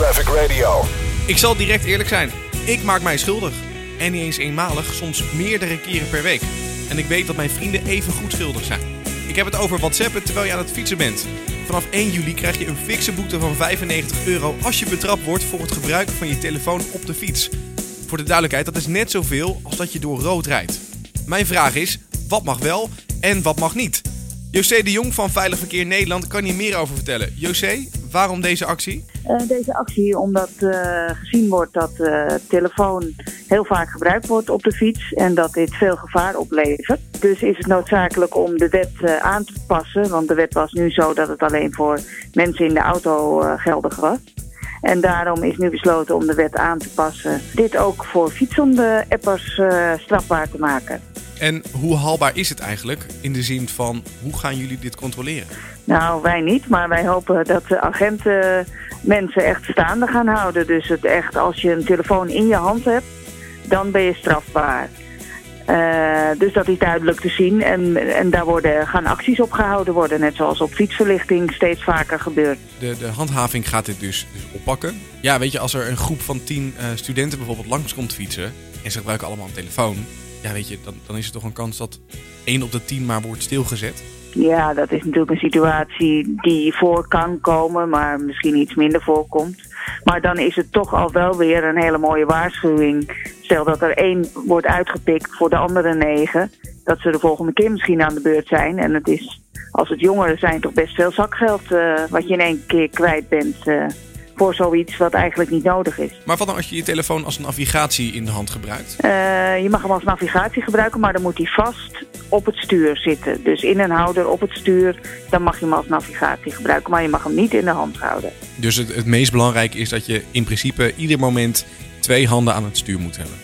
Traffic Radio. Ik zal direct eerlijk zijn. Ik maak mij schuldig. En niet eens eenmalig, soms meerdere keren per week. En ik weet dat mijn vrienden even goed schuldig zijn. Ik heb het over WhatsAppen terwijl je aan het fietsen bent. Vanaf 1 juli krijg je een fikse boete van 95 euro als je betrapt wordt voor het gebruiken van je telefoon op de fiets. Voor de duidelijkheid, dat is net zoveel als dat je door rood rijdt. Mijn vraag is, wat mag wel en wat mag niet? José de Jong van Veilig Verkeer Nederland kan hier meer over vertellen. José, waarom deze actie? Uh, deze actie omdat uh, gezien wordt dat uh, telefoon heel vaak gebruikt wordt op de fiets en dat dit veel gevaar oplevert. Dus is het noodzakelijk om de wet aan te passen, want de wet was nu zo dat het alleen voor mensen in de auto geldig was. En daarom is nu besloten om de wet aan te passen. Dit ook voor fietsende appers strafbaar te maken. En hoe haalbaar is het eigenlijk in de zin van hoe gaan jullie dit controleren? Nou, wij niet, maar wij hopen dat de agenten mensen echt staande gaan houden. Dus het echt, als je een telefoon in je hand hebt, dan ben je strafbaar. Uh, dus dat is duidelijk te zien. En, en daar worden, gaan acties op gehouden worden. Net zoals op fietsverlichting steeds vaker gebeurt. De, de handhaving gaat dit dus, dus oppakken. Ja, weet je, als er een groep van tien uh, studenten bijvoorbeeld langskomt fietsen... en ze gebruiken allemaal een telefoon ja, weet je, dan, dan is er toch een kans dat 1 op de 10 maar wordt stilgezet. Ja, dat is natuurlijk een situatie die voor kan komen, maar misschien iets minder voorkomt. Maar dan is het toch al wel weer een hele mooie waarschuwing. Stel dat er één wordt uitgepikt voor de andere negen, dat ze de volgende keer misschien aan de beurt zijn. En het is, als het jongeren zijn, toch best veel zakgeld uh, wat je in één keer kwijt bent. Uh, voor zoiets wat eigenlijk niet nodig is. Maar wat dan als je je telefoon als navigatie in de hand gebruikt? Uh, je mag hem als navigatie gebruiken, maar dan moet hij vast op het stuur zitten. Dus in een houder op het stuur, dan mag je hem als navigatie gebruiken, maar je mag hem niet in de hand houden. Dus het, het meest belangrijke is dat je in principe ieder moment twee handen aan het stuur moet hebben.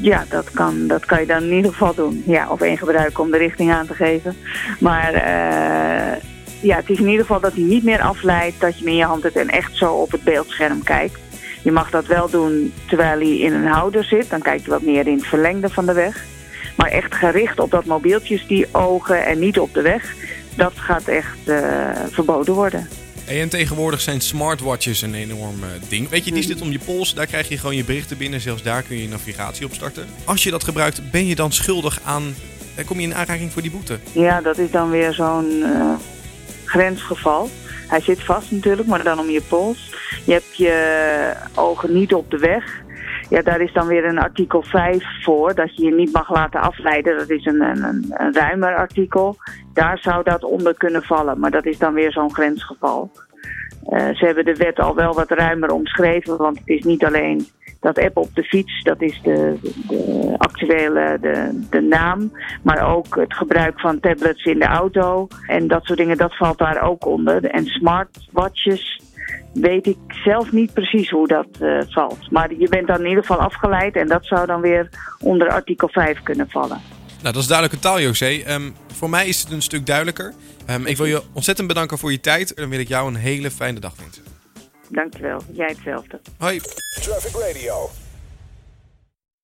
Ja, dat kan, dat kan je dan in ieder geval doen. Ja, of één gebruiken om de richting aan te geven. Maar uh, ja, het is in ieder geval dat hij niet meer afleidt dat je hem in je hand hebt en echt zo op het beeldscherm kijkt. Je mag dat wel doen terwijl hij in een houder zit. Dan kijk je wat meer in het verlengde van de weg. Maar echt gericht op dat mobieltjes, die ogen en niet op de weg. Dat gaat echt uh, verboden worden. En tegenwoordig zijn smartwatches een enorm ding. Weet je, die zit om je pols, daar krijg je gewoon je berichten binnen. Zelfs daar kun je je navigatie op starten. Als je dat gebruikt, ben je dan schuldig aan... Kom je in aanraking voor die boete? Ja, dat is dan weer zo'n... Uh grensgeval. Hij zit vast natuurlijk, maar dan om je pols. Je hebt je ogen niet op de weg. Ja, daar is dan weer een artikel 5 voor, dat je je niet mag laten afleiden. Dat is een, een, een ruimer artikel. Daar zou dat onder kunnen vallen, maar dat is dan weer zo'n grensgeval. Uh, ze hebben de wet al wel wat ruimer omschreven, want het is niet alleen dat app op de fiets, dat is de, de actuele de, de naam. Maar ook het gebruik van tablets in de auto. En dat soort dingen, dat valt daar ook onder. En smartwatches weet ik zelf niet precies hoe dat uh, valt. Maar je bent dan in ieder geval afgeleid en dat zou dan weer onder artikel 5 kunnen vallen. Nou, dat is duidelijke taal, José. Um, voor mij is het een stuk duidelijker. Um, ik wil je ontzettend bedanken voor je tijd. En dan wil ik jou een hele fijne dag wensen. Dankjewel. Jij hetzelfde. Hoi. Traffic Radio.